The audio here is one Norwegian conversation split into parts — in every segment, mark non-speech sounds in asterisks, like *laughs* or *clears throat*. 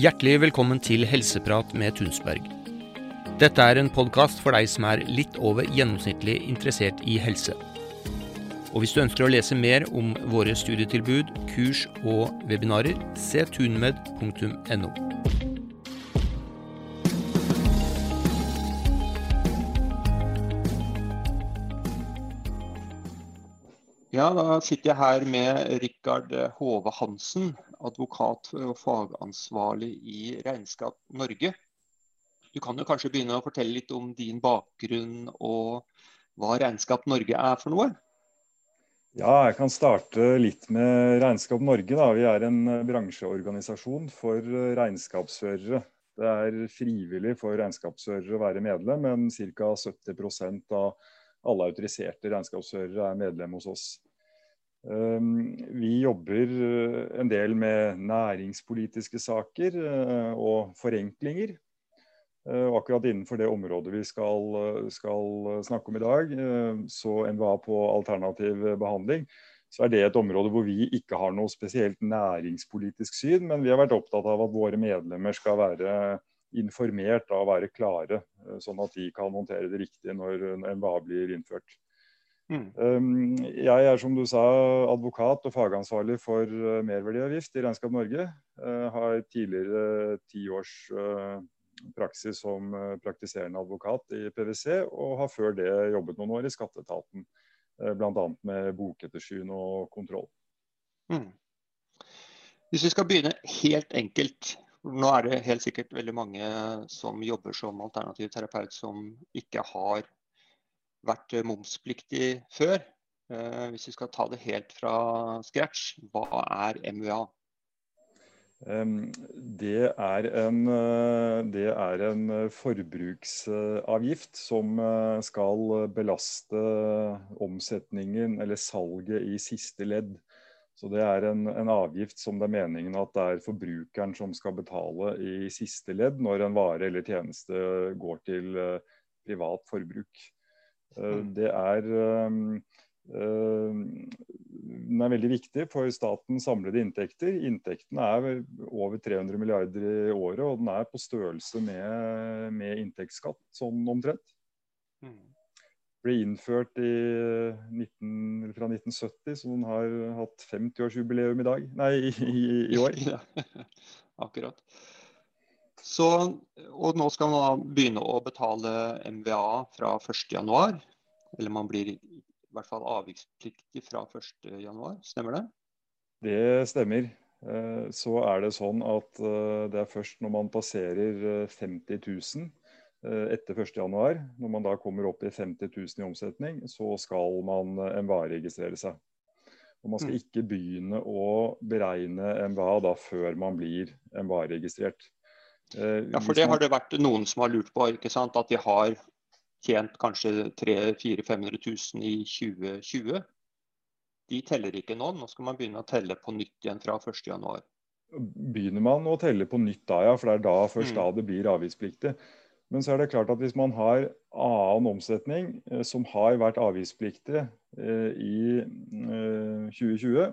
Hjertelig velkommen til Helseprat med Tunsberg. Dette er en podkast for deg som er litt over gjennomsnittlig interessert i helse. Og hvis du ønsker å lese mer om våre studietilbud, kurs og webinarer, se tunmed.no. Ja, da sitter jeg her med Rikard Hove Hansen, advokat og fagansvarlig i Regnskap Norge. Du kan jo kanskje begynne å fortelle litt om din bakgrunn og hva Regnskap Norge er for noe? Ja, jeg kan starte litt med Regnskap Norge. Da. Vi er en bransjeorganisasjon for regnskapsførere. Det er frivillig for regnskapsførere å være medlem, men ca. 70% av alle autoriserte regnskapsførere er medlem hos oss. Ehm, vi jobber eh, en del med næringspolitiske saker eh, og forenklinger. Eh, og akkurat innenfor det området vi skal, skal snakke om i dag, så NVA på alternativ behandling, så er det et område hvor vi ikke har noe spesielt næringspolitisk syn, men vi har vært opptatt av at våre medlemmer skal være informert og være klare, sånn at de kan håndtere det riktig når NVA blir innført. Mm. Jeg er som du sa advokat og fagansvarlig for uh, merverdiavgift i Regnskap Norge. Jeg har tidligere ti års praksis som praktiserende advokat i PwC, og har før det jobbet noen år i skatteetaten. Bl.a. med bokettersyn og kontroll. Mm. Hvis vi skal begynne helt enkelt, nå er det helt sikkert veldig mange som jobber som alternativ terapeut som ikke har vært momspliktig før. Eh, hvis vi skal ta det helt fra scratch, hva er MUA? Det er, en, eh, det er en forbruksavgift som eh, skal belaste omsetningen eller salget i siste ledd. Så Det er en, en, avgift som det er meningen at det er forbrukeren som skal betale i siste ledd når en vare eller tjeneste går til privat forbruk. Uh, det er uh, Den er veldig viktig for statens samlede inntekter. Inntektene er over 300 milliarder i året, og den er på størrelse med, med inntektsskatt, sånn omtrent. Mm ble innført 19, fra 1970, så den har hatt 50-årsjubileum i dag. Nei, i, i, i år. *laughs* Akkurat. Så, og nå skal man da begynne å betale MVA fra 1.1. Eller man blir i hvert fall avvikspliktig fra 1.1. Stemmer det? Det stemmer. Eh, så er det sånn at eh, det er først når man passerer 50 eh, 000 Eh, etter 1.1. Når man da kommer opp i 50 000 i omsetning, så skal man MVA-registrere seg. Og Man skal mm. ikke begynne å beregne MVA da før man blir MVA-registrert. Eh, ja, for det har det vært noen som har lurt på. ikke sant? At de har tjent kanskje 300 000-500 000 i 2020. De teller ikke nå. Nå skal man begynne å telle på nytt igjen fra 1.1. Begynner man å telle på nytt da, ja. For det er da først mm. da det blir avgiftspliktig. Men så er det klart at hvis man har annen omsetning eh, som har vært avgiftspliktig eh, i eh, 2020,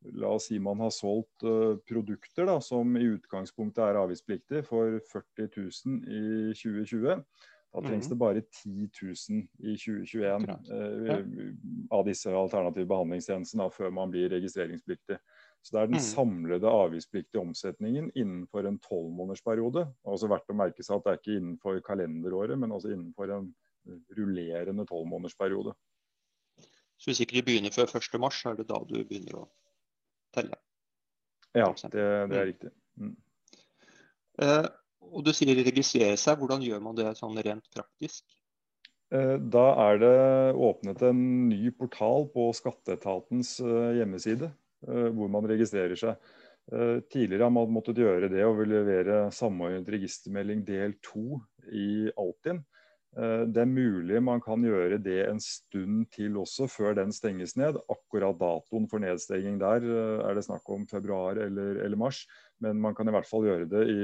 la oss si man har solgt eh, produkter da, som i utgangspunktet er avgiftspliktig for 40 000 i 2020, da trengs mhm. det bare 10 000 i 2021 eh, av disse alternative behandlingstjenestene før man blir registreringspliktig. Så Det er den mm. samlede avgiftspliktige omsetningen innenfor en tolvmånedersperiode. Også verdt å merke seg at det er ikke innenfor kalenderåret, men også innenfor en rullerende tolvmånedersperiode. Så hvis ikke du begynner før 1.3, er det da du begynner å telle? Ja, det, det er mm. riktig. Mm. Eh, og du sier registrere seg. Hvordan gjør man det sånn rent praktisk? Eh, da er det åpnet en ny portal på skatteetatens eh, hjemmeside. Eh, hvor man registrerer seg. Tidligere har man måttet gjøre det og vil levere samordnet registermelding del to i Altinn. Eh, det er mulig man kan gjøre det en stund til også, før den stenges ned. Akkurat datoen for nedstenging der er det snakk om februar eller, eller, mars. Men man kan i hvert fall gjøre det i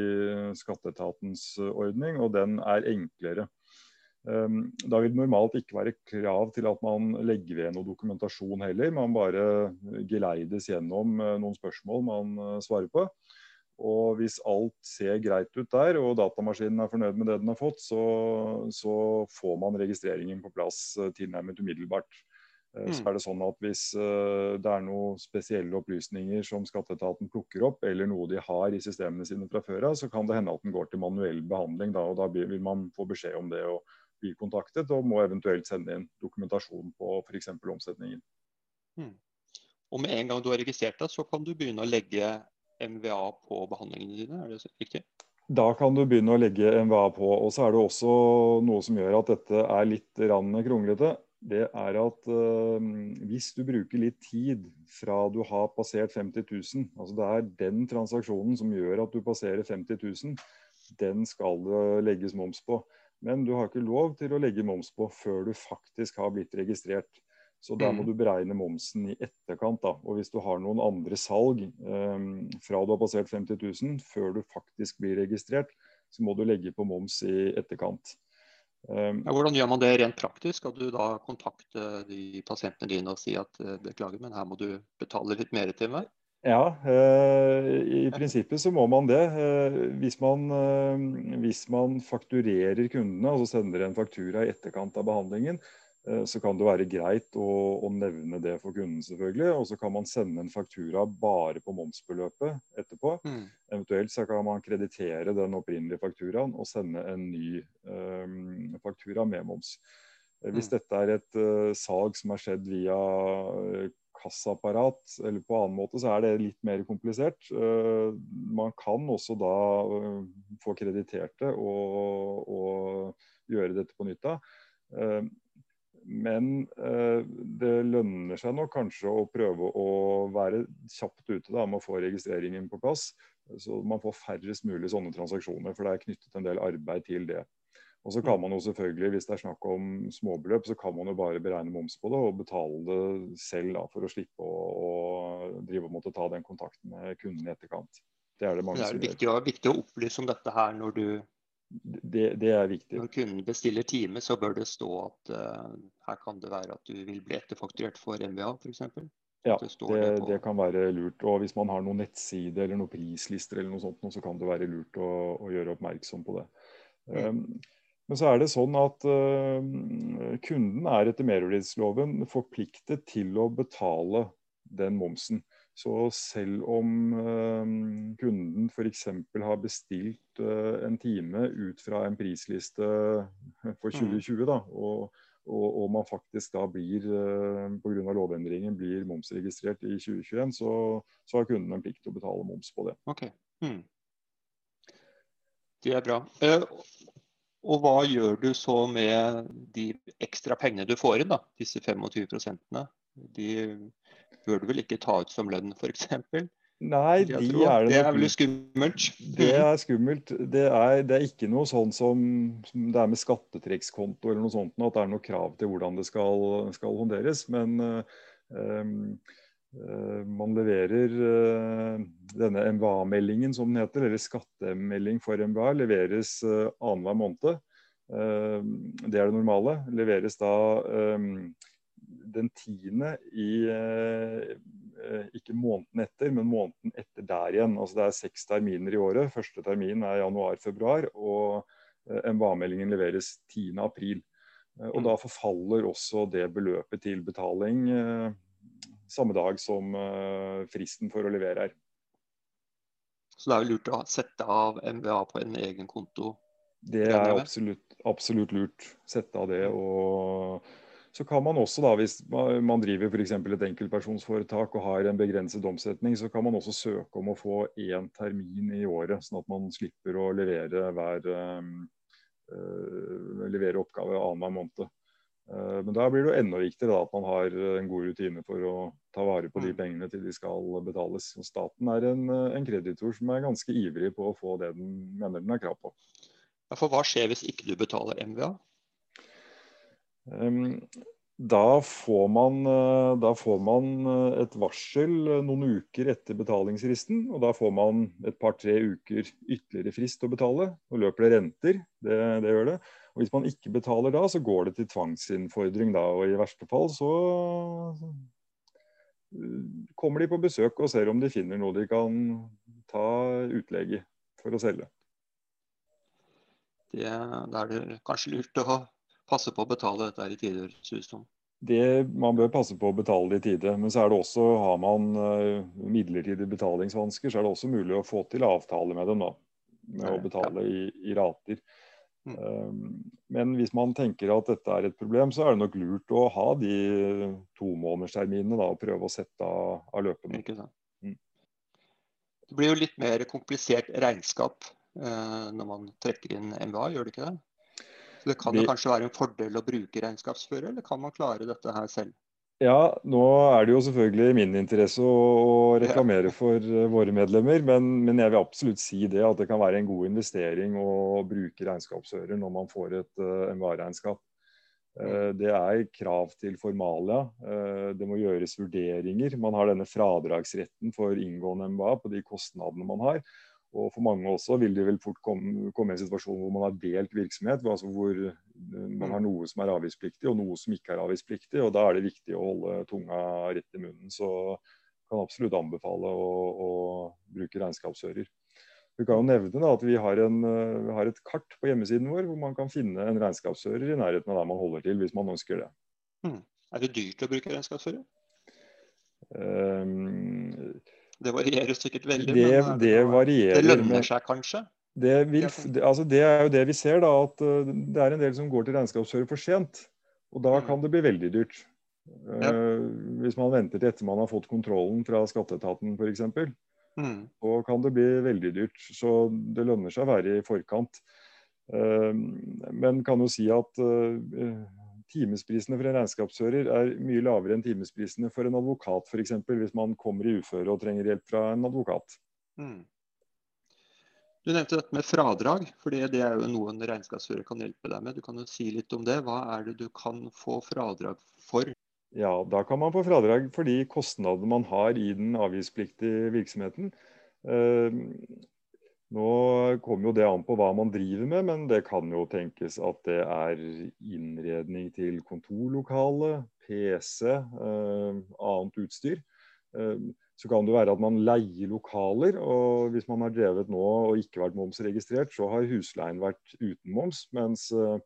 skatteetatens ordning, og den er enklere. Ehm, da vil det normalt ikke være krav til at man legger ved noe dokumentasjon heller. Man bare geleides gjennom eh, noen spørsmål man eh, svarer på. Og hvis alt ser greit ut der, og datamaskinen er fornøyd med det den har fått, så, så får man registreringen på plass eh, tilnærmet umiddelbart. Eh, så mm. er det sånn at Hvis uh, det er noen spesielle opplysninger som skatteetaten plukker opp, eller noe de har i systemene sine fra før av, så kan det hende at den går til manuell behandling. Da, og da vil man få beskjed om det og bli kontaktet, og må eventuelt sende inn dokumentasjon på f.eks. omsetningen. Mm. Og Med en gang du har registrert deg, så kan du begynne å legge MVA på behandlingene dine, er det riktig? Da kan du begynne å legge MVA på. Og så er det også noe som gjør at dette er litt kronglete det er at øh, hvis du bruker litt tid fra du har passert 50 000, altså det er den transaksjonen som gjør at du passerer 50 000, den skal det legges moms på. Men du har ikke lov til å legge moms på før du faktisk har blitt registrert. Så der må mm. du beregne momsen i etterkant. da. Og hvis du har noen andre salg um, fra du har passert 50 000 før du faktisk blir registrert, så må du legge på moms i etterkant. Um, ja, hvordan gjør man det rent praktisk? Skal du da kontakte de pasientene dine og si at uh, beklager, men her må du betale litt mer til meg? Ja, eh, i prinsippet så må man det. Eh, hvis, man, hvis man fakturerer kundene, altså sender en faktura i etterkant av behandlingen, Eh, så kan det være greit å, å, nevne det for kunden, selvfølgelig. Og så kan man sende en faktura bare på momsbeløpet etterpå. Mm. Eventuelt så kan man kreditere den opprinnelige fakturaen og sende en ny um, faktura med moms. Eh, hvis mm. dette er et uh, salg som er skjedd via uh, kassaapparat eller på annen måte, så er det litt mer komplisert. Uh, man kan også da få kreditert det og, og, gjøre dette på nytt av. Men eh, det lønner seg nok kanskje å prøve å være kjapt ute da, med å få registreringen på plass. Så man får færrest mulig sånne transaksjoner, for det er knyttet en del arbeid til det. Og så kan mm. man jo selvfølgelig, Hvis det er snakk om småbeløp, så kan man jo bare beregne moms på det og betale det selv da, for å slippe å, å drive og måtte ta den kontakten med kunden i etterkant. Det er det mange det er som viktig, gjør. viktig å opplyse om dette her når du det, det, er viktig. Når kunden bestiller time, så bør det stå at uh, her kan det være at du vil bli etterfakturert for MVA f.eks. Ja, det, det, det, kan være lurt. Og hvis man har noen nettsider eller noen prislister, eller noe sånt, så kan det være lurt å, å gjøre oppmerksom på det. Mm. Um, men så er det sånn at uh, kunden er etter merverdighetsloven forpliktet til å betale den momsen. Så selv om uh, kunden f.eks. har bestilt uh, en time ut fra en prisliste for 2020, mm. da, og, og, og, man faktisk da blir eh, pga. lovendringen blir momsregistrert i 2021, så, så, har kunden en plikt til å betale moms på det. Ok, hmm. Det er bra. Og hva gjør du så med de ekstra pengene du får inn, da, disse 25 prosentene? De bør du vel ikke ta ut som lønn, f.eks.? Nei, de er det, det er vel skummelt? Det er skummelt. Det er, det er, ikke noe sånn som, det er med skattetrekkskonto eller noe sånt, at det er noe krav til hvordan det skal, skal håndteres. Men uh, man leverer uh, denne MVA-meldingen, som den heter, eller skattemelding for MVA, leveres uh, annenhver måned. Det er det normale. Leveres da den tiende i eh, ikke måneden etter, men måneden etter der igjen. Altså Det er seks terminer i året. Første termin er januar-februar, og eh, MVA-meldingen leveres 10.4. Eh, og da mm. forfaller også det beløpet til betaling samme dag som fristen for å levere er. Så det er jo lurt å sette av MVA på en egen konto? Det er absolutt, absolutt lurt. Sette av det. og så kan man også, da, hvis man driver f.eks. et enkeltpersonsforetak og har en begrenset omsetning, så kan man også søke om å få én termin i året, sånn at man slipper å levere hver uh, levere oppgave annenhver måned. Uh, men da blir det jo enda viktigere da, at man har en god rutine for å ta vare på de mm. pengene til de skal betales. Og staten er en, en kreditor som er ganske ivrig på å få det den mener den har krav på. Ja, for hva skjer hvis ikke du betaler MVA? Um, da får, man, eh, da får man eh, et varsel eh, noen uker etter betalingsfristen. Og da får man et par-tre uker ytterligere frist å betale. Og løper det renter, det, det, gjør det. Og hvis man ikke betaler da, så går det til tvangsinnfordring da. Og i verste fall så kommer de på besøk og ser om de finner noe de kan ta utlegg i for å selge. Det, da er det kanskje lurt å passe på å betale dette i tide, synes det det, man bør passe på å betale det i tide. Men så er det også, har man uh, midlertidige betalingsvansker, så er det også mulig å få til avtale med dem. da, Med å betale i, i, rater. Mm. Um, men hvis man tenker at dette er et problem, så er det nok lurt å ha de tomånedersterminene og prøve å sette av, av løpene. Mm. Det blir jo litt mer komplisert regnskap uh, når man trekker inn MVA, gjør det ikke det? Så det kan jo kanskje være en fordel å bruke regnskapsfører, eller kan man klare dette her selv? Ja, nå er det jo selvfølgelig min interesse å, å reklamere for uh, våre medlemmer, men, men, jeg vil absolutt si det at det kan være en god investering å bruke regnskapsfører når man får et uh, eh, MVA-regnskap. Uh, eh, det er krav til formalia. Det må gjøres vurderinger. Man har denne fradragsretten for inngående MVA på de kostnadene man har. Og for mange også vil de vel fort komme, komme i en situasjon hvor man har delt virksomhet. Altså hvor eh, man har noe som er avgiftspliktig og noe som ikke er avgiftspliktig. og Da er det viktig å holde tunga rett i munnen. Så jeg kan absolutt anbefale å, å bruke regnskapsører. Vi kan jo nevne da, at vi har, en, eh, vi har, et kart på hjemmesiden vår hvor man kan finne en regnskapsfører i nærheten av der man holder til, hvis man ønsker det. Mm. Er det dyrt å bruke regnskapsfører? Um, det varierer sikkert veldig. Det, men det, varierer, det lønner seg kanskje? Det, vil, altså det, er jo det vi ser, da, at uh, det er en del som går til regnskapsfører for sent. Og da mm. kan det bli veldig dyrt. Ja. Uh, hvis man venter til etter man har fått kontrollen fra skatteetaten f.eks., mm. så kan det bli veldig dyrt. Så det lønner seg å være i forkant. Uh, men kan jo si at timesprisene for en regnskapsfører er mye lavere enn timesprisene for en advokat, f.eks. hvis man kommer i uføre og trenger hjelp fra en advokat. Mm. Du nevnte dette med fradrag, for det er jo noe en regnskapsfører kan hjelpe deg med. Du kan jo si litt om det. Hva er det du kan få fradrag for? Ja, Da kan man få fradrag for de kostnadene man har i den avgiftspliktige virksomheten. Uh, nå kommer jo det an på hva man driver med, men det kan jo tenkes at det er innredning til kontorlokale, PC, eh, annet utstyr. Eh, så kan det være at man leier lokaler. og Hvis man har drevet nå og ikke vært momsregistrert, så har husleien vært uten moms. Mens eh,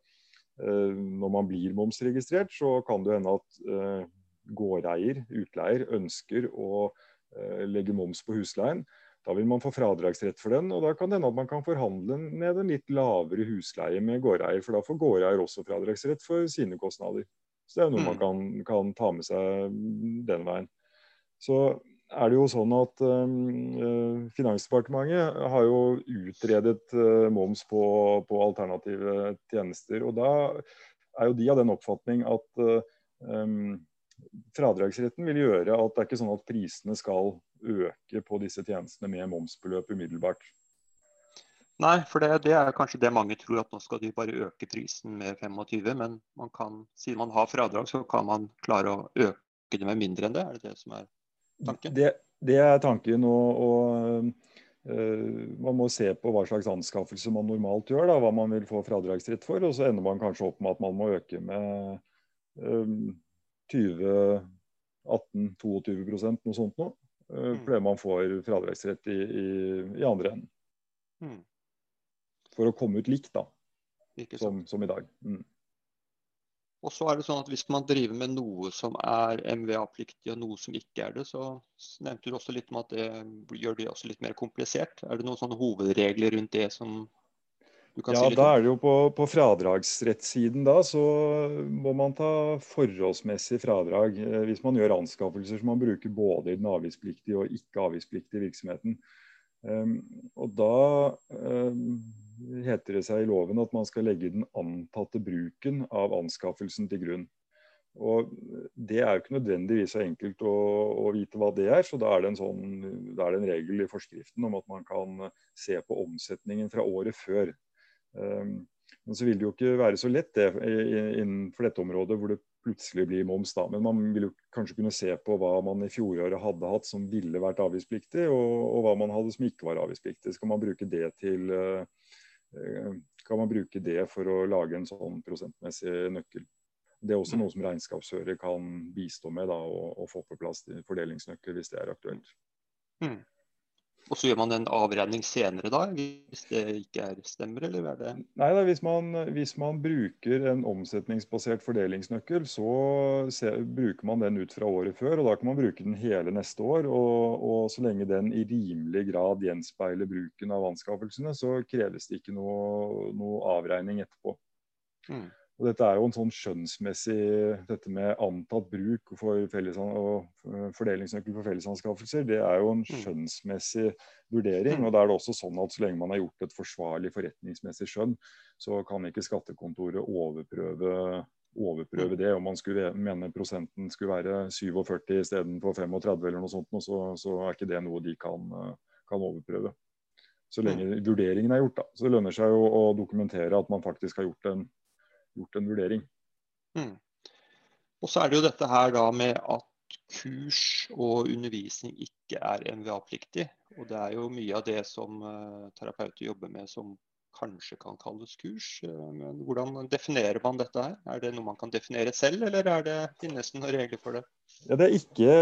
når man blir momsregistrert, så kan det hende at eh, gårdeier, utleier, ønsker å eh, legge moms på husleien. Da vil man få fradragsrett for den, og da kan det hende at man kan forhandle ned en litt lavere husleie med gårdeier, for da får gårdeier også fradragsrett for sine kostnader. Så det er noe mm. man kan, kan, ta med seg den veien. Så er det jo sånn at uh, Finansdepartementet har jo utredet uh, moms på, på, alternative tjenester. Og da er jo de av den oppfatning at uh, um, fradragsretten vil gjøre at det er ikke sånn at prisene skal øke på disse tjenestene med momsbeløp umiddelbart. Nei, for det, det, er kanskje det mange tror, at nå skal de bare øke prisen med 25. Men man kan, siden man har fradrag, så kan man klare å øke det med mindre enn det. Er det det som er tanken? Det, det er tanken. og, og uh, man må se på hva slags anskaffelse man normalt gjør, da, hva man vil få fradragsrett for. Og så ender man kanskje opp med at man må øke med um, 20 18-22 noe sånt noe. Uh, mm. Fordi man får fradragsrett i, i, i andre enden. Mm. For å komme ut likt, da. Som, som, i dag. Mm. Og så er det sånn at Hvis man driver med noe som er MVA-pliktig og noe som ikke er det, så nevnte du også litt om at det gjør det også litt mer komplisert. Er det noen sånne hovedregler rundt det som du ja, si litt om? Ja, da er det jo på, på fradragsrettssiden da, så må man ta forholdsmessig fradrag eh, hvis man gjør anskaffelser som man bruker både i den avgiftspliktige og ikke avgiftspliktige virksomheten. Um, og da um, heter det seg i loven at man skal legge den antatte bruken av anskaffelsen til grunn. Og Det er jo ikke nødvendigvis så enkelt å, å, vite hva det er. så Da er sånn, da er det en regel i forskriften om at man kan se på omsetningen fra året før. Um, men så vil det jo ikke være så lett det innenfor dette området hvor det plutselig blir moms. da, Men man vil jo kanskje kunne se på hva man i fjoråret hadde hatt som ville vært avgiftspliktig, og, og hva man hadde som ikke var avgiftspliktig. Skal man bruke det til uh, kan man bruke det for å lage en sånn prosentmessig nøkkel. Det er også noe som regnskapsfører kan bistå med da, og, og få på plass fordelingsnøkkel hvis det er aktuelt. Mm. Og så gjør man en avregning senere da, hvis det ikke er stemmer, eller er det Nei da, hvis man, hvis man bruker en omsetningsbasert fordelingsnøkkel, så se, bruker man den ut fra året før. og Da kan man bruke den hele neste år. Og, og så lenge den i rimelig grad gjenspeiler bruken av anskaffelsene, så kreves det ikke noe, noe avregning etterpå. Mm. Og dette er jo en sånn skjønnsmessig Dette med antatt bruk for og eh, fordelingsnøkkel for fellesanskaffelser, det er jo en mm. skjønnsmessig vurdering. Mm. og da er det også sånn at Så lenge man har gjort et forsvarlig forretningsmessig skjønn, så kan ikke skattekontoret overprøve, overprøve mm. det. Om man skulle mene prosenten skulle være 47 istedenfor 35 eller noe sånt, så, så er ikke det noe de kan, kan overprøve. Så lenge vurderingen er gjort. da. Så Det lønner seg jo å dokumentere at man faktisk har gjort en gjort en vurdering. Mm. Og så er det jo dette her da med at kurs og undervisning ikke er NVA-pliktig. Og det er jo mye av det som uh, terapeuter jobber med som kanskje kan kalles kurs. Uh, men hvordan definerer man dette her? Er det noe man kan definere selv, eller er det, finnes det noen regler for det? Ja, det ikke,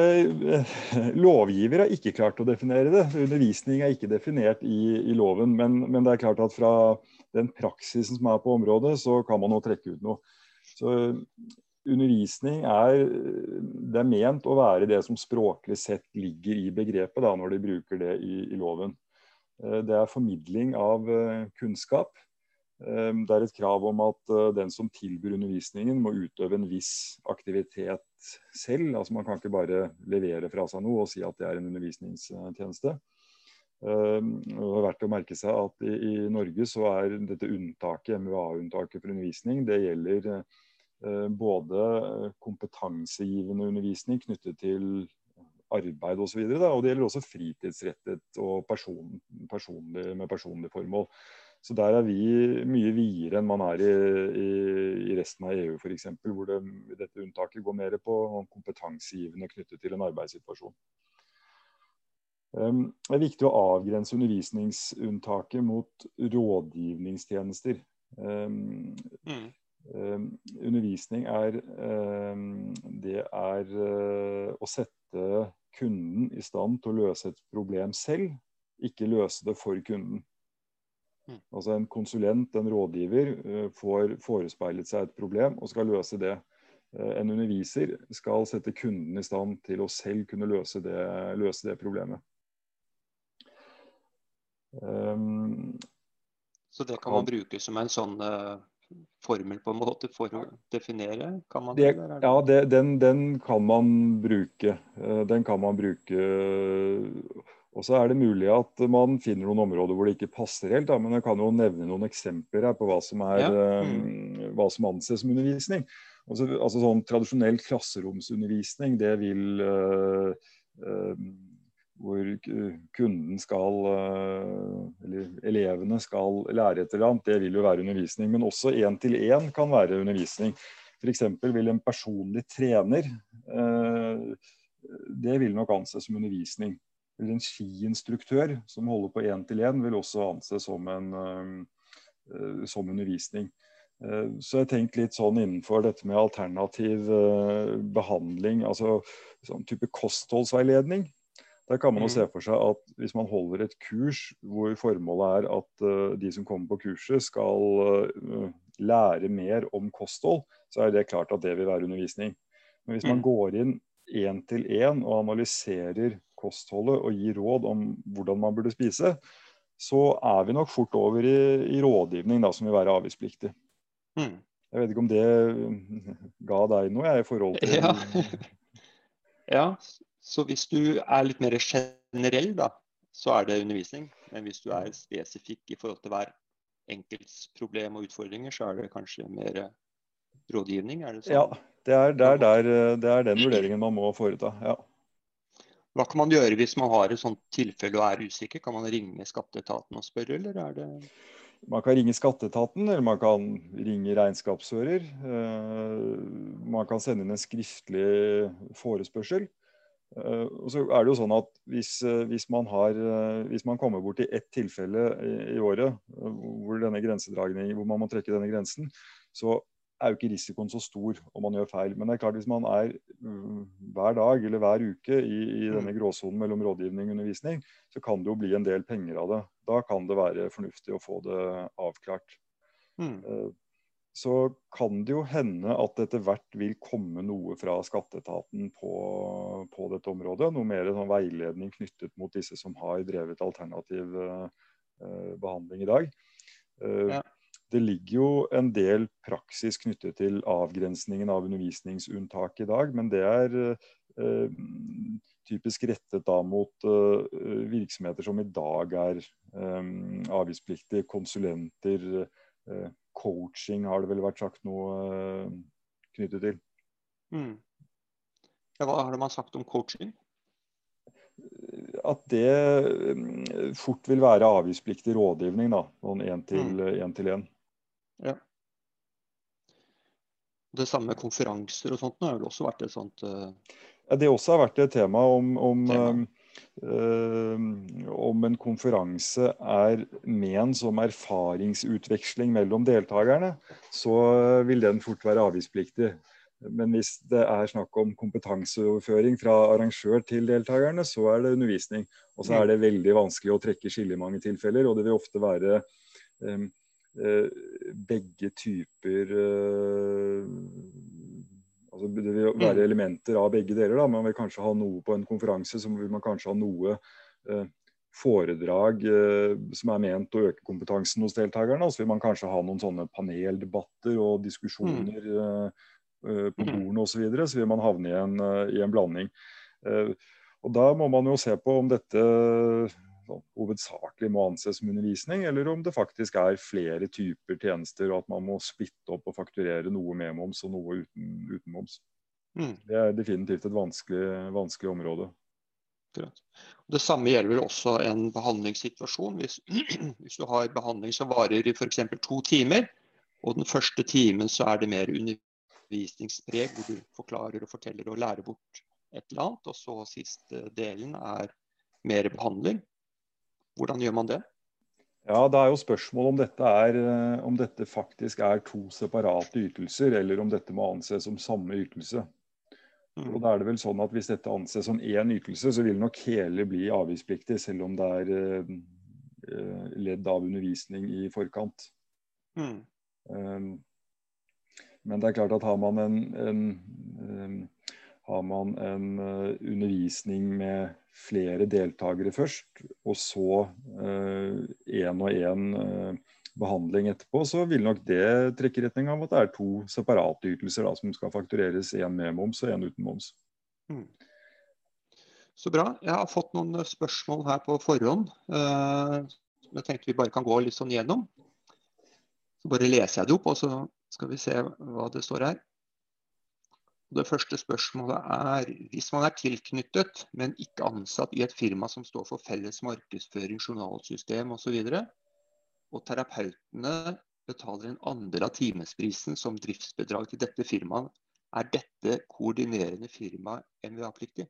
uh, Lovgiver har ikke klart å definere det. Undervisning er ikke definert i, i loven. Men, men, det er klart at fra den praksisen som er på området, så kan man nå trekke ut noe. Så undervisning er, det er ment å være det som språklig sett ligger i begrepet da, når de bruker det i, i loven. Eh, det er formidling av eh, kunnskap. Eh, det er et krav om at den som tilbyr undervisningen må utøve en viss aktivitet selv. Altså Man kan ikke bare levere fra seg noe og si at det er en undervisningstjeneste. Det er verdt å merke seg at i, Norge så er dette unntaket, MUA-unntaket for undervisning, det gjelder både kompetansegivende undervisning knyttet til arbeid osv. Og, så og det gjelder også fritidsrettet og person, personlig, med personlig formål. Så der er vi mye videre enn man er i, i, i resten av EU f.eks., hvor det, dette unntaket går mer på kompetansegivende knyttet til en arbeidssituasjon. Ehm, det er viktig å avgrense undervisningsunntaket mot rådgivningstjenester. Ehm, mm. Ehm, undervisning er Det er eh, å sette kunden i stand til å løse et problem selv, ikke løse det for kunden. Mm. Altså En konsulent, en rådgiver, eh, får forespeilet seg et problem og skal løse det. Eh, en underviser skal sette kunden i stand til å selv kunne løse det, løse det problemet. Um, så det kan man bruke som en sånn uh, formel på en måte for å definere? Kan man det, det ja, det, den, den, kan man bruke. Uh, den kan man bruke. Og så er det mulig at man finner noen områder hvor det ikke passer helt. Da, men jeg kan jo nevne noen eksempler her på hva som, er, ja. mm. hva som anses som undervisning. Altså, altså sånn Tradisjonell klasseromsundervisning det vil hvor kunden skal, eh, eller elevene skal lære et eller annet, det vil jo være undervisning. Men også én-til-én kan være undervisning. F.eks. vil en personlig trener eh, Det vil nok anses som undervisning. Eller en skiinstruktør som holder på én-til-én, vil også anses som, en, eh, som undervisning. Så jeg har tenkt litt sånn innenfor dette med alternativ behandling, altså sånn type kostholdsveiledning. Der kan man jo mm. se for seg at hvis man holder et kurs hvor formålet er at uh, de som kommer på kurset skal uh, lære mer om kosthold, så er det klart at det vil være undervisning. Men hvis man mm. går inn én til én og analyserer kostholdet og gir råd om hvordan man burde spise, så er vi nok fort over i, i rådgivning da, som vil være avgiftspliktig. Mm. Jeg vet ikke om det ga deg noe jeg, i forhold til Ja, *laughs* ja så hvis du er litt mer generell, da, så er det undervisning. Men hvis du er spesifikk i forhold til hver enkelts problem og utfordringer, så er det kanskje mer rådgivning? Er det sånn? Ja, det er, det, er der, det er, den vurderingen man må foreta. ja. Hva kan man gjøre hvis man har et sånt tilfelle og er usikker? Kan man ringe skatteetaten og spørre, eller er det man kan ringe skatteetaten, eller man kan ringe regnskapsfører. Eh, man kan sende inn en skriftlig forespørsel. Eh, og så er det jo sånn at hvis, eh, hvis, man, har, eh, hvis man kommer bort til ett tilfelle i, i året hvor, denne hvor man må trekke denne grensen, så er jo ikke risikoen så stor om man gjør feil. Men det er klart hvis man er mm, hver dag eller hver uke i, i mm. denne gråsonen mellom rådgivning og undervisning, så kan det jo bli en del penger av det. Da kan det være fornuftig å få det avklart. Mm. Eh, så kan det jo hende at det etter hvert vil komme noe fra skatteetaten på, på dette området. Noe mer sånn veiledning knyttet mot disse som har drevet alternativ uh, behandling i dag. Uh, ja. Det ligger jo en del praksis knyttet til avgrensningen av undervisningsunntak i dag, men det er uh, typisk rettet da mot virksomheter som i dag er avgiftspliktige, konsulenter, coaching har det vel vært sagt noe uh, knyttet til. Mm. Ja, hva har man sagt om coaching? At det um, fort vil være avgiftspliktig rådgivning, da. Sånn én til én. Mm. Ja. Det samme med konferanser og sånt nå har vel også vært et sånt uh... ja, Det også har vært et tema om, om tema. Um, Eh, om en konferanse er ment som erfaringsutveksling mellom deltakerne, så vil den fort være avgiftspliktig. Men hvis det er snakk om kompetanseoverføring fra arrangør til deltakerne, så er det undervisning. Og så er det veldig vanskelig å trekke skille i mange tilfeller, og det vil ofte være um, uh, begge typer uh, Altså, det vil være mm. elementer av begge deler. Da. Man vil kanskje ha noe på en konferanse, så vil man kanskje ha noe eh, foredrag eh, som er ment å øke kompetansen hos deltakerne. Så vil man kanskje ha noen sånne paneldebatter og diskusjoner mm. eh, eh på mm. bordene osv. Så, videre, så vil man havne i en, eh, i en blanding. Eh, og Da må man jo se på om dette hovedsakelig må anses som undervisning, eller om det faktisk er flere typer tjenester, og at man må splitte opp og fakturere noe med moms og noe uten, uten moms. Mm. Det er definitivt et vanskelig, vanskelig område. Det samme gjelder også en behandlingssituasjon. Hvis, *clears throat* hvis du har behandling som varer i f.eks. to timer, og den første timen så er det mer undervisningspreg, hvor du forklarer og forteller og lærer bort et eller annet, og så siste delen er mer behandling. Hvordan gjør man det? Ja, Det er jo spørsmål om dette, er, eh, om dette faktisk er to separate ytelser, eller om dette må anses som samme ytelse. Mm. Og da er det vel sånn at Hvis dette anses som én ytelse, så vil nok hele bli avgiftspliktig, selv om det er eh, ledd av undervisning i forkant. Mm. Um, men det er klart at har man en, en um, har man en uh, undervisning med flere deltakere først, og så én uh, og én uh, behandling etterpå, så vil nok det trekke i retning av at det er to separate ytelser da, som skal faktureres, én med moms og én uten moms. Mm. Så bra. Jeg har fått noen spørsmål her på forhånd. Uh, jeg tenkte vi bare kan gå litt sånn gjennom. Så bare leser jeg det opp, og så skal vi se hva det står her. Det første spørsmålet er hvis man er tilknyttet, men ikke ansatt i et firma som står for felles markedsføring, journalsystem osv., og, så og terapeutene betaler en andel av timesprisen som driftsbedrag til dette firmaet, er dette koordinerende firma MVA-pliktig?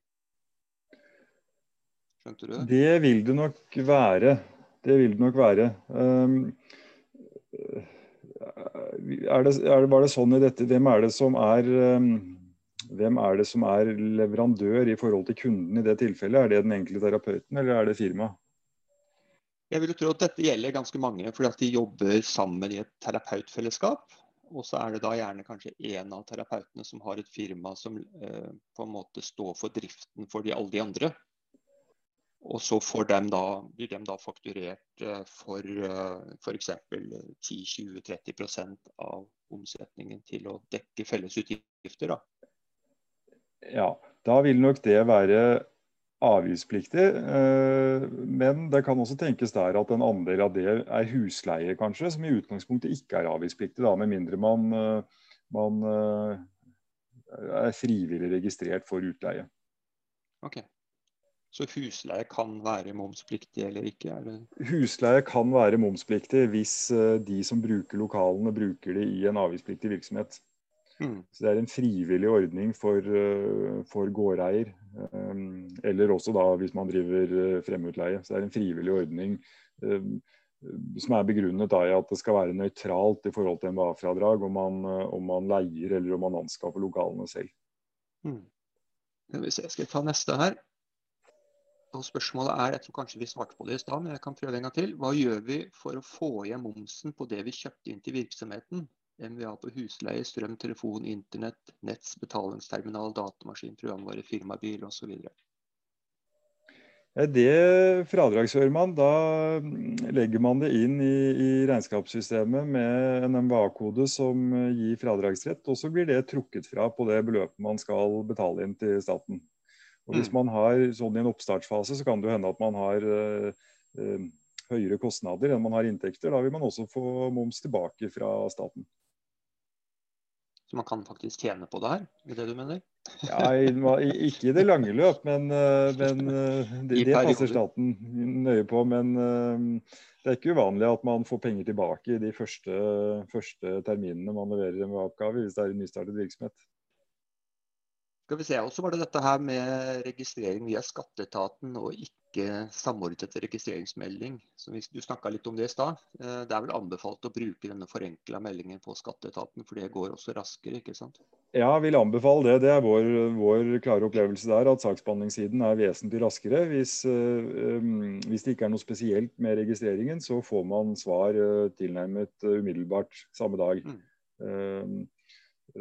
Skjønte du det? Vil det nok være. Det vil det nok være. Um, er det, er det, var det sånn i dette Hvem er det som er um, hvem er det som er leverandør i forhold til kunden i det tilfellet? Er det den enkelte terapeuten, eller er det firmaet? Jeg vil tro at dette gjelder ganske mange, fordi at de jobber sammen i et terapeutfellesskap. Og så er det da gjerne kanskje én av terapeutene som har et firma som eh, på en måte står for driften for de, alle de andre. Og så dem da, blir de da fakturert eh, for eh, f.eks. 10-20-30% av omsetningen til å dekke fellesutgifter. da. Ja, da vil nok det være avgiftspliktig. Eh, men det kan også tenkes der at en andel av det er husleie, kanskje, som i utgangspunktet ikke er avgiftspliktig, da, med mindre man, eh, man eh, er frivillig registrert for utleie. Ok. Så husleie kan være momspliktig eller ikke? Husleie kan være momspliktig hvis de som bruker lokalene, bruker det i en avgiftspliktig virksomhet. Mm. Så Det er en frivillig ordning for, eh, for gårdeier. Um, eller også da hvis man driver eh, fremutleie. Så det er en frivillig ordning. Um, som er begrunnet da i at det skal være nøytralt i forhold til MVA-fradrag om, man, om man leier eller om man anskaffer lokalene selv. Mm. Jeg skal ta neste her. Og spørsmålet er, jeg tror kanskje vi svarte på det i stad, men jeg kan prøve en gang til. Hva gjør vi for å få igjen momsen på det vi kjøpte inn til virksomheten? MVA på husleie, strøm, telefon, internett, netts, betalingsterminal, datamaskin, programvare, firmabil osv. Det fradragsfører man. Da legger man det inn i, i regnskapssystemet med en MVA-kode som gir fradragsrett, og så blir det trukket fra på det beløpet man skal betale inn til staten. Og Hvis mm. man har sånn i en oppstartsfase, så kan det hende at man har uh, høyere kostnader enn man har inntekter. Da vil man også få moms tilbake fra staten. Så man kan faktisk tjene på det her, er det du mener? Ja, ikke i det lange løp, men, eh, men *laughs* eh, det, det passer staten nøye på. Men eh, det er ikke uvanlig at man får penger tilbake i de første, første terminene man leverer en oppgave, hvis det er en nystartet virksomhet. Skal vi se, også var det dette her med registrering via skatteetaten og ikke ikke samordnet registreringsmelding. Så hvis du snakka litt om det i stad. Eh, det er vel anbefalt å bruke denne forenkla meldingen på skatteetaten, for det går også raskere, ikke sant? Ja, jeg vil anbefale det. Det er vår, vår klare opplevelse der, at saksbehandlingssiden er vesentlig raskere. Hvis, um, hvis, det ikke er noe spesielt med registreringen, så får man svar uh, tilnærmet umiddelbart samme dag. Mm.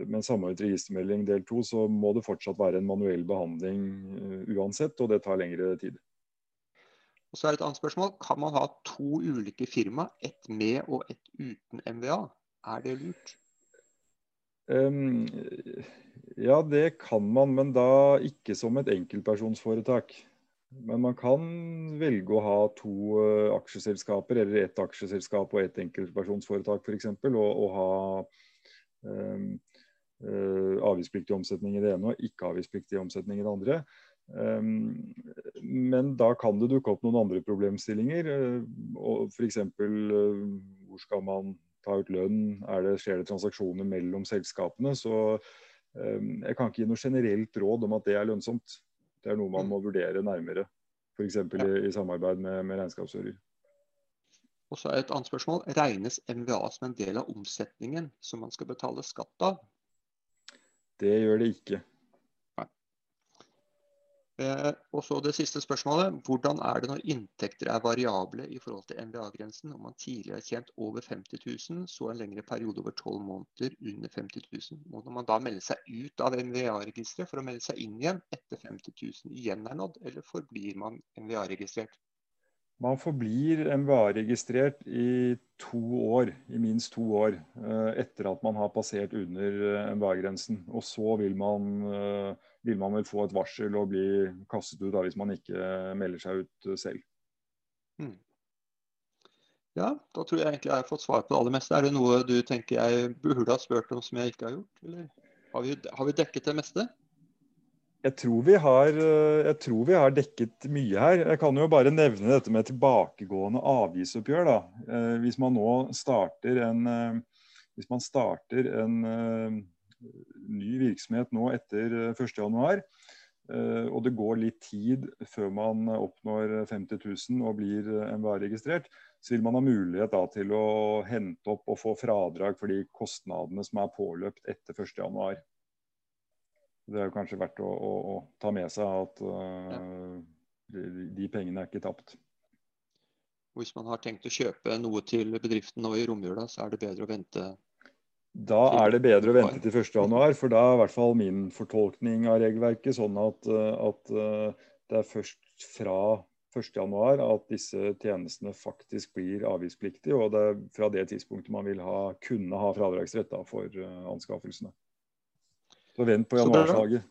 Men samordnet registermelding del to, så må det fortsatt være en manuell behandling uansett, og det tar lengre tid. Og så er det et annet spørsmål. Kan man ha to ulike firma, ett med og ett uten MVA? Er det lurt? Um, ja, det kan man, men da ikke som et enkeltpersonsforetak. Men man kan velge å ha to uh, aksjeselskaper, eller ett aksjeselskap og ett enkeltpersonsforetak f.eks. Og, og ha um, uh, avgiftspliktig omsetning i det ene og ikke avgiftspliktig omsetning i det andre. Ehm, men da kan det dukke opp noen andre problemstillinger. Eh, F.eks. Eh, hvor skal man ta ut lønn? Det, skjer det transaksjoner mellom selskapene? Så ehm, jeg kan ikke gi noe generelt råd om at det er lønnsomt. Det er noe man mm. må vurdere nærmere. F.eks. I, i samarbeid med, med regnskapsfører. Og så er et annet spørsmål. Regnes MVA som en del av omsetningen som man skal betale skatt av? Det gjør det ikke. Eh, og så det siste spørsmålet. Hvordan er det når inntekter er variable i forhold til MVA-grensen? Om man tidligere har tjent over 50 000, så en lengre periode over 12 måneder under 50 000. Må man da melde seg ut av MVA-registeret for å melde seg inn igjen etter 50 000 igjen er nådd, eller forblir man MVA-registrert? Man forblir MVA-registrert i to år, i minst to år, eh, etter at man har passert under eh, MVA-grensen. Og så vil man vil man vel få et varsel og bli kastet ut da, hvis man ikke melder seg ut selv. Mm. Ja, da tror jeg egentlig jeg har fått svar på det aller meste. Er det noe du tenker jeg burde ha spurt om som jeg ikke har gjort? Eller har vi, har vi dekket det meste? Jeg tror, har, jeg tror, vi har, dekket mye her. Jeg kan jo bare nevne dette med tilbakegående avgiftsoppgjør. Da. Eh, hvis man nå starter en, eh, hvis man starter en eh, ny virksomhet nå etter 1.1. Eh, eh, og det går litt tid før man oppnår 50 000 og blir eh, MVA-registrert, så vil man ha mulighet da, til å hente opp og få fradrag for de kostnadene som er påløpt etter 1.1. Det er jo kanskje verdt å, å, å, ta med seg at uh, de, de, pengene er ikke tapt. Hvis man har tenkt å kjøpe noe til bedriften nå i romjula, så er det bedre å vente da er det bedre å vente til 1.1, for da er i hvert fall min fortolkning av regelverket sånn at, eh, at eh, det er først fra 1.1 at disse tjenestene faktisk blir avgiftspliktige. Og det er fra det tidspunktet man vil ha, kunne ha fradragsrett da, for uh, anskaffelsene. Så vent på januarslaget.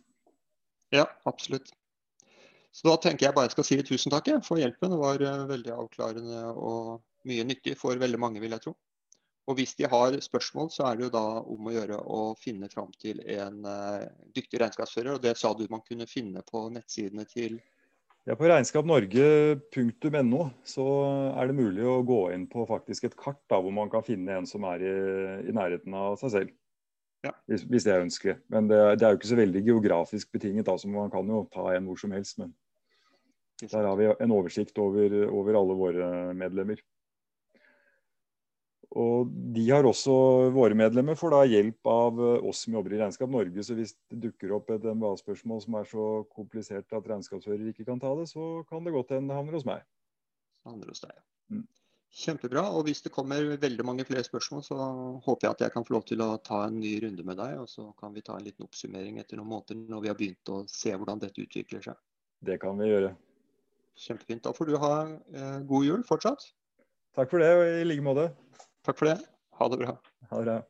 Ja, absolutt. Så da tenker jeg bare jeg skal si tusen takk for hjelpen. Det var veldig avklarende og mye nyttig for veldig mange, vil jeg tro. Og Hvis de har spørsmål, så er det jo da om å gjøre å finne fram til en uh, dyktig regnskapsfører. og Det sa du man kunne finne på nettsidene til ja, På regnskapnorge.no så er det mulig å gå inn på faktisk et kart da, hvor man kan finne en som er i, i nærheten av seg selv. Ja. Hvis, hvis, det er ønskelig. Men det, det, er jo ikke så veldig geografisk betinget. Da, så Man kan jo ta en hvor som helst. Men der har vi en oversikt over, over alle våre medlemmer. Og de har også, Våre medlemmer får da hjelp av eh, oss som jobber i Regnskap Norge. Så hvis det dukker opp et MBA-spørsmål som er så komplisert at regnskapsfører ikke kan ta det, så kan det godt hende det havner hos meg. Handler hos deg. Mm. Kjempebra. Og hvis det kommer veldig mange flere spørsmål, så håper jeg at jeg kan få lov til å ta en ny runde med deg. Og så kan vi ta en liten oppsummering etter noen måneder når vi har begynt å se hvordan dette utvikler seg. Det kan vi gjøre. Kjempefint. Da får du ha eh, god jul fortsatt. Takk for det, og i like måte. Takk for det. Ha det bra. Ha det bra.